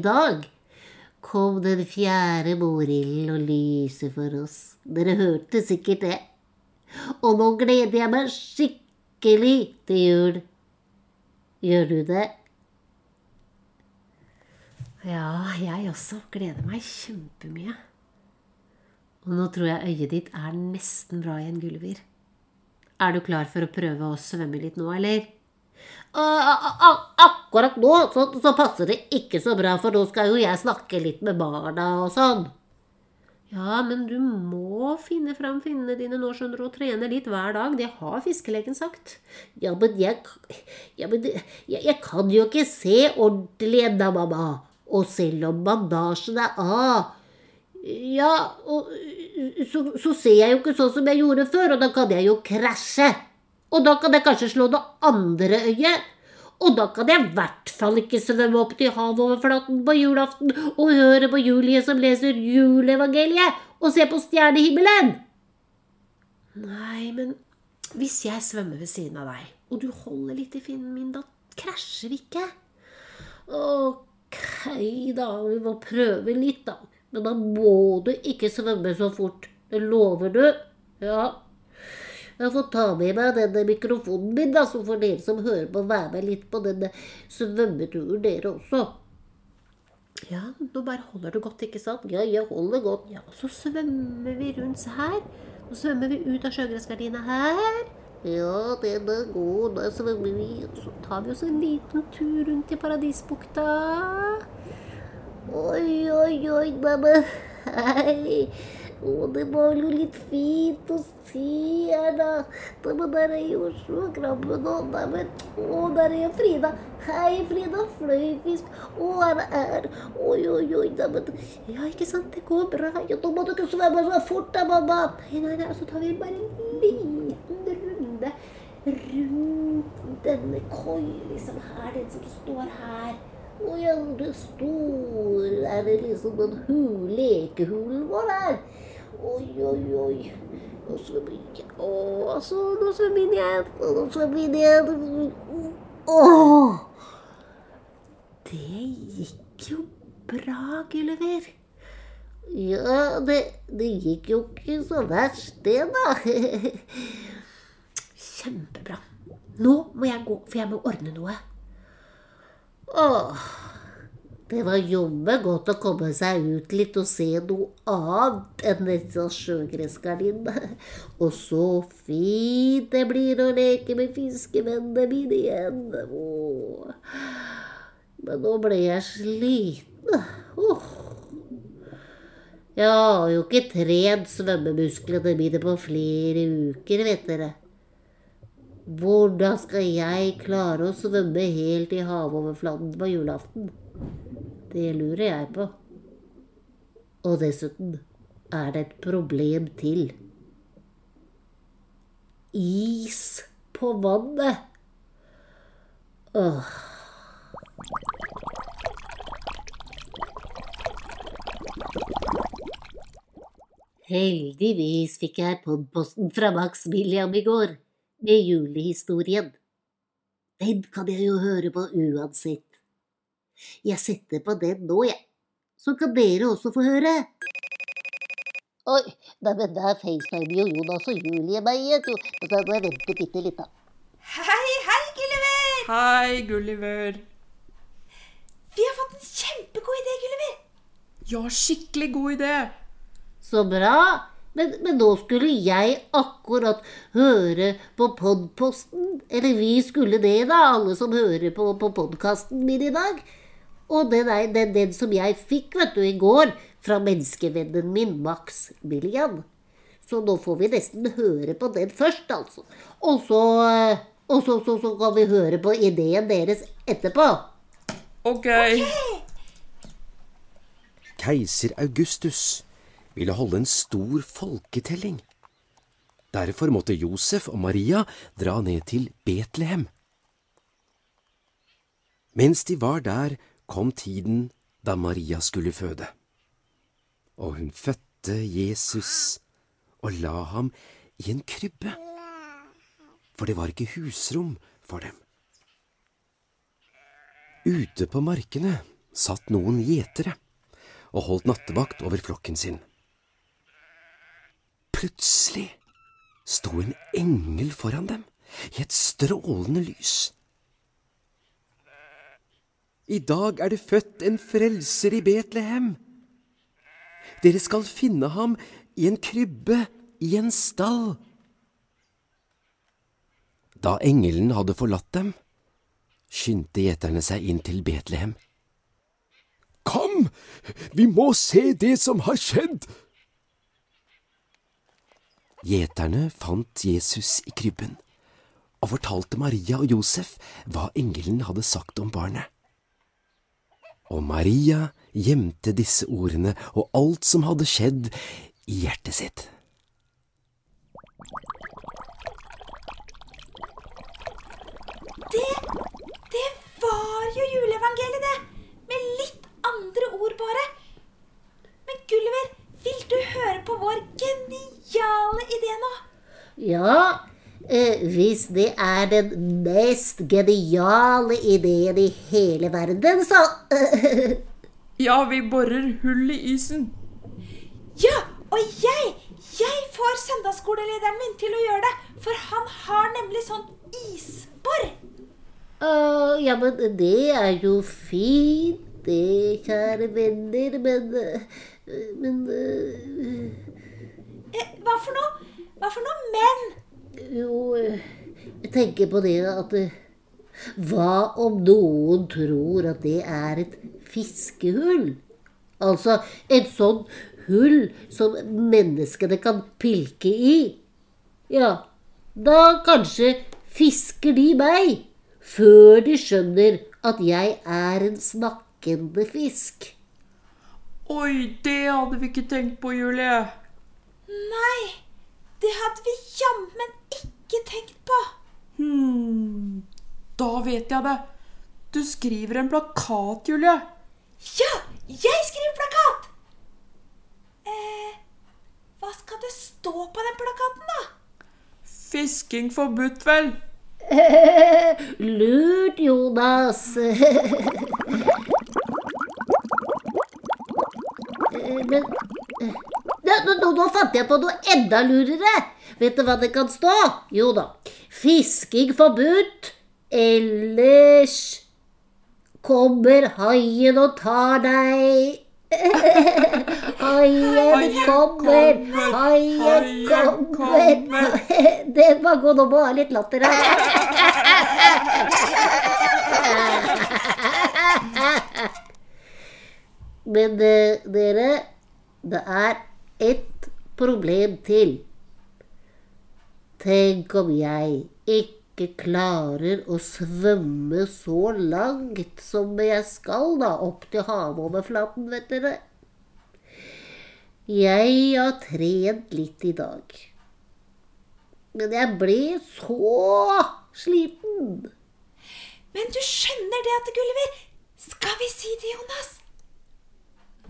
i dag kom den fjerde morilden og lyser for oss. Dere hørte sikkert det. Og nå gleder jeg meg skikkelig til jul. Gjør du det? Ja, jeg også gleder meg kjempemye. Og nå tror jeg øyet ditt er nesten bra igjen, Gulliver. Er du klar for å prøve å svømme litt nå, eller? Akkurat nå så, så, passer det ikke så bra, for nå skal jo jeg snakke litt med barna og sånn. Ja, men du må finne fram finnene dine nå, skjønner du, og trene litt hver dag. Det har fiskelegen sagt. Ja, men jeg, ja, men jeg, jeg kan jo ikke se ordentlig ennå, mamma. Og selv om bandasjen er av Ja, og, så, så, ser jeg jo ikke sånn som jeg gjorde før, og da kan jeg jo krasje. Og da kan jeg kanskje slå det andre øyet. Og da kan jeg i hvert fall ikke svømme opp til havoverflaten på julaften og høre på Julie som leser juleevangeliet og se på stjernehimmelen. Nei, men hvis jeg svømmer ved siden av deg, og du holder litt i finnen min, da krasjer vi ikke. Ok, da, vi må prøve litt, da. Men da må du ikke svømme så fort. Det lover du? Ja. Jeg får ta med meg denne mikrofonen min, da, så får dere som hører på, være med litt på denne svømmeturen, dere også. Ja, nå bare holder du godt, ikke sant? Ja, jeg holder godt. Ja, Så svømmer vi rundt her. Så svømmer vi ut av sjøgressgardina her. Ja, den er god. Da svømmer vi. Og så tar vi oss en liten tur rundt i Paradisbukta. Oi, oi, oi, mamma. Hei. Å, det var jo litt fint å se her, da. Men der er Frida. Hei, Frida Fløyfisk. Å, her er Oi, oi, oi, neimen Ja, ikke sant, det går bra. Ja, nå må ikke svømme så fort da, mamma. Nei, nei, nei, så tar vi bare en liten runde rundt denne koia, liksom her, den som står her. Å ja, det står Er det liksom den hul, lekehulen vår der? Oi, oi, oi. Nå svømmer jeg. Å, så nå svømmer jeg igjen. Nå svømmer jeg igjen. Åh! Det gikk jo bra, Gulliver. Ja, det, det gikk jo ikke så verst, det, da. Kjempebra. Nå må jeg gå, for jeg må ordne noe. Åh, det var jommen godt å komme seg ut litt og se noe annet enn disse sjøgressgardinene. Og så fint det blir å leke med fiskevennene mine igjen. Åh. Men nå ble jeg sliten. Åh. Jeg har jo ikke trent svømmemusklene mine på flere uker, vet dere. Hvordan skal jeg klare å svømme helt i havoverflaten på julaften? Det lurer jeg på. Og dessuten er det et problem til. Is på vannet. Åh. Heldigvis fikk jeg podposten fra Max William i går med julehistorien. Den kan jeg jo høre på uansett. Jeg setter på den nå, jeg. Så kan dere også få høre. Oi, neimen der facetimer jo Jonas og Julie meg igjen, så da må jeg vente bitte litt, da. Hei, hei, Gulliver! Hei, Gulliver. Vi har fått en kjempegod idé, Gulliver. Ja, skikkelig god idé. Så bra. Men, men, nå skulle jeg akkurat høre på podposten. Eller vi skulle det, da, alle som hører på, på podkasten min i dag. Og den, er, den, den, som jeg fikk vet du, i går fra menneskevennen min Max Millian. Så nå får vi nesten høre på den først, altså. Og så, og så, så, så kan vi høre på ideen deres etterpå. Ok. okay. Keiser Augustus ville holde en stor folketelling. Derfor måtte Josef og Maria dra ned til Betlehem. Mens de var der, kom tiden da Maria skulle føde. Og hun fødte Jesus og la ham i en krybbe, for det var ikke husrom for dem. Ute på markene satt noen gjetere og holdt nattevakt over flokken sin. Plutselig sto en engel foran dem i et strålende lys. I dag er det født en frelser i Betlehem. Dere skal finne ham i en krybbe i en stall. Da engelen hadde forlatt dem, skyndte gjeterne seg inn til Betlehem. Kom, vi må se det som har skjedd! Gjeterne fant Jesus i krybben og fortalte Maria og Josef hva engelen hadde sagt om barnet. Og Maria gjemte disse ordene og alt som hadde skjedd, i hjertet sitt. Det, det var jo juleevangeliet, det. Med litt andre ord, bare. Men Gulliver, vil du høre på vår geniale idé nå? Ja, hvis det er den mest geniale ideen i hele verden, så Ja, vi borer hull i isen. Ja, og jeg, jeg får søndagsskolelederen min til å gjøre det. For han har nemlig sånn isbor. Uh, Ja, men det er jo fint, det, kjære venner, men eh, Men uh, Eh, hva for noe? Hva for noe? Men Jo, eh, jeg tenker på det at eh, Hva om noen tror at det er et fiskehull? Altså et sånt hull som menneskene kan pilke i. Ja, da kanskje fisker de meg før de skjønner at jeg er en snakkende fisk. Oi, det hadde vi ikke tenkt på, Julie. nei, det hadde vi jammen ikke tenkt på. Hm, da vet jeg det. Du skriver en plakat, Julie. Ja, jeg skriver plakat! Eh, hva skal det stå på den plakaten, da? Fisking forbudt, vel? Lurt, Jonas. Eh, Men eh, ja, nå, nå, nå fant jeg på noe enda lurere. Vet du hva det kan stå? Jo da. Fisking forbudt. Ellers kommer haien og tar deg. Haien kommer, haien kommer. Det var godt å må ha litt latter her. Men eh, dere, det er ett problem til. Tenk om jeg ikke klarer å svømme så langt som jeg skal, da, opp til havoverflaten, vet dere. Jeg har trent litt i dag. Men jeg ble så sliten. Men du skjønner det at Gulliver Skal vi si det, Jonas?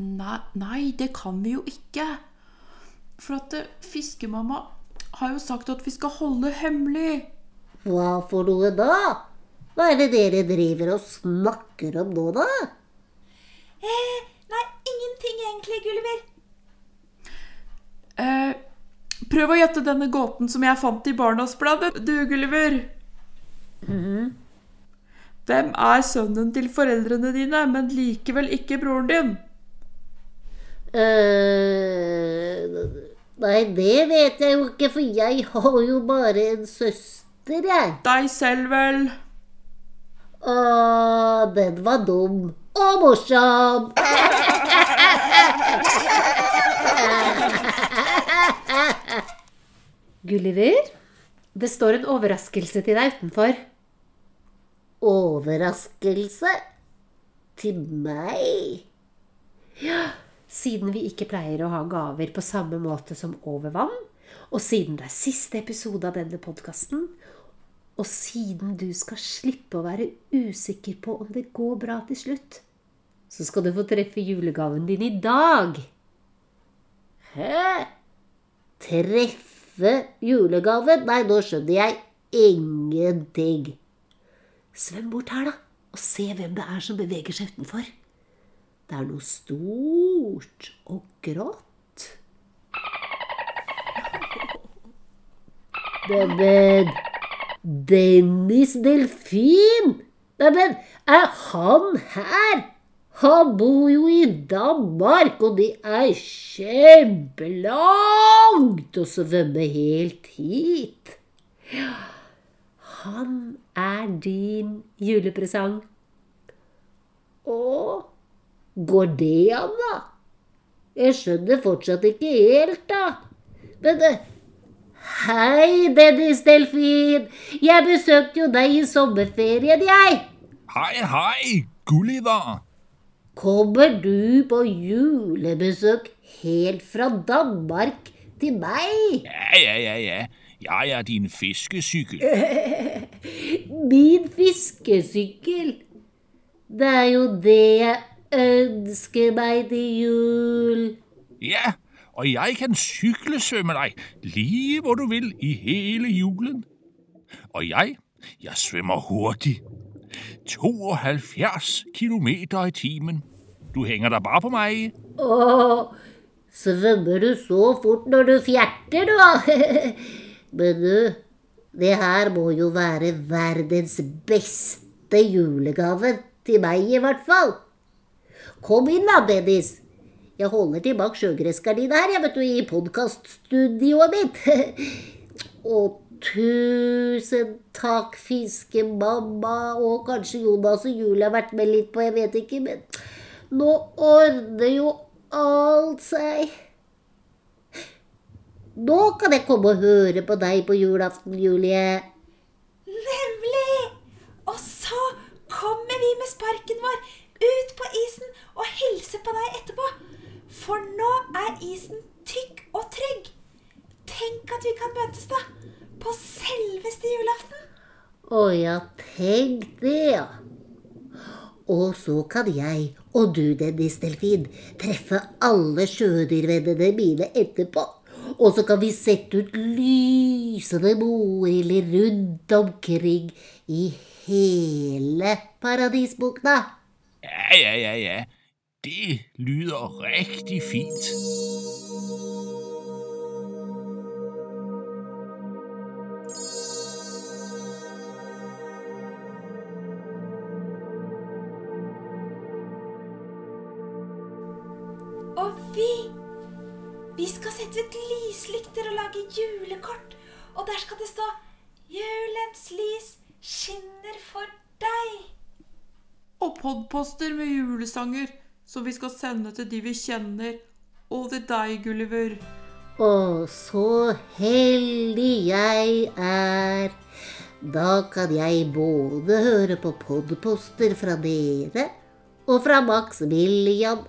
Nei, nei, det kan vi jo ikke. For at eh, fiskemamma har jo sagt at vi skal holde hemmelig. Hva for noe da? Hva er det dere driver og snakker om nå, da? Eh, nei, ingenting egentlig, Gulliver. Eh, prøv å gjette denne gåten som jeg fant i Barnasbladet, du, Gulliver. Hvem er sønnen til foreldrene dine, men likevel ikke broren din? eh nei, det vet jeg jo ikke, for jeg har jo bare en søster, jeg. Deg selv, vel? Å, den var dum. Og morsom. Gulliver, det står en overraskelse til deg utenfor. Overraskelse? Til meg? Siden vi ikke pleier å ha gaver på samme måte som over vann, og siden det er siste episode av denne podkasten, og siden du skal slippe å være usikker på om det går bra til slutt, så skal du få treffe julegaven din i dag. Hæ? Treffe julegaven? Nei, nå skjønner jeg ingenting. Svøm bort her, da, og se hvem det er som beveger seg utenfor. Det er noe stort og grått. Neimen, Dennis Delfin! Neimen, er han her? Han bor jo i Danmark, og det er kjempelangt å svømme helt hit. Han er din julepresang. Å, går det an, da? Jeg skjønner fortsatt ikke helt, da. Men eh, Hei, Dennis Delfin. Jeg besøkte jo deg i sommerferien, jeg. Hei, hei, Gulliver. Kommer du på julebesøk helt fra Danmark til meg? Ja, ja, ja, ja. Jeg er din fiskesykkel. Min fiskesykkel. Det er jo det jeg ønsker meg til jul. Ja, og jeg kan syklesvømme deg lige hvor du vil i hele julen. Og jeg, jeg svømmer hurtig. 72 kilometer i timen. Du henger deg bare på meg. Åh, svømmer du så fort når du fjerter, da? Men du, det her må jo være verdens beste julegave til meg, i hvert fall. Kom inn da, Dennis. Jeg holder tilbake sjøgressgardina her, jeg vet du, i podkaststudioet mitt. Og tusen takk, fiskemamma, og kanskje Jonas og Julie har vært med litt på, jeg vet ikke, men nå ordner jo alt seg. Nå kan jeg komme og høre på deg på julaften, Julie. Nemlig! Og så kommer vi med sparken vår ut på isen og hilse på deg etterpå. For nå er isen tykk og trygg. Tenk at vi kan møtes, da. På selveste julaften. Å ja, tenk det, ja. Og så kan jeg og du, Dennis Delfin, treffe alle sjødyrvennene mine etterpå. Og så kan vi sette ut lysende moiler rundt omkring i hele Paradisbukta. Ja, ja, ja, ja. Det lyder rigtig fint. Og Vi skal sette ut lyslykter og lage julekort. Og der skal det stå 'Julens lys skinner for deg'. Og podposter med julesanger som vi skal sende til de vi kjenner. Og til deg, Gulliver. Å, så heldig jeg er. Da kan jeg både høre på podposter fra dere og fra Max William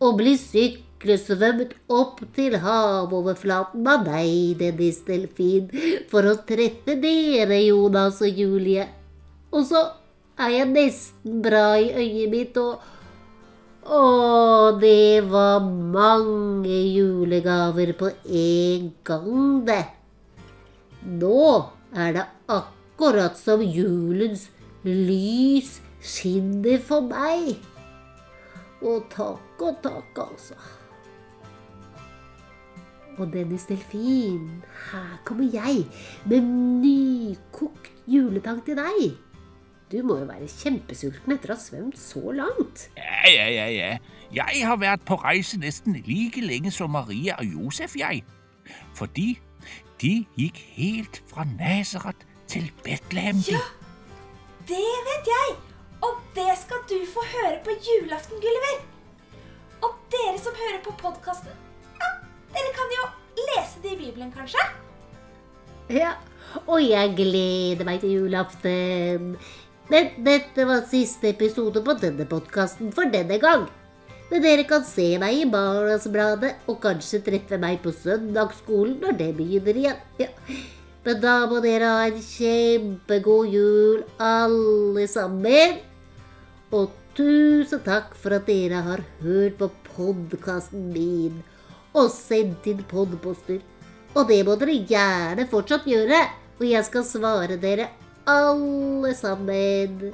og bli syklesvømt opp til havoverflaten av deg, Dennis Delfin, for å treffe dere, Jonas og Julie. Og så er jeg nesten bra i øyet mitt, og Å, det var mange julegaver på en gang, det. Nå er det akkurat som julens lys skinner for meg. Og takk og takk, altså. Og Dennis Delfin, her kommer jeg med nykokt juletang til deg. Du må jo være kjempesulten etter å ha svømt så langt. Ja, ja, ja, ja. Jeg har vært på reise nesten like lenge som Maria og Josef, jeg. Fordi de gikk helt fra Nazareth til Bethlehem. Ja, det vet jeg. Og det skal du få høre på julaften, Gulliver. Og dere som hører på podkasten, ja, dere kan jo lese det i Bibelen, kanskje? Ja, og jeg gleder meg til julaften. Men dette var siste episode på denne podkasten for denne gang. Men dere kan se meg i Barnasbladet og kanskje treffe meg på søndagsskolen når det begynner igjen. Ja. Men da må dere ha en kjempegod jul, alle sammen. Og tusen takk for at dere har hørt på podkasten min og sendt inn podposter. Og det må dere gjerne fortsatt gjøre, og jeg skal svare dere alle sammen.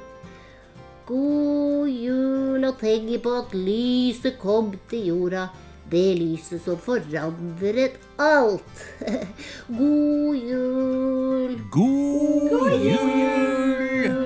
God jul, og tenk på at lyset kom til jorda. Det lyset som forandret alt. God jul. God jul!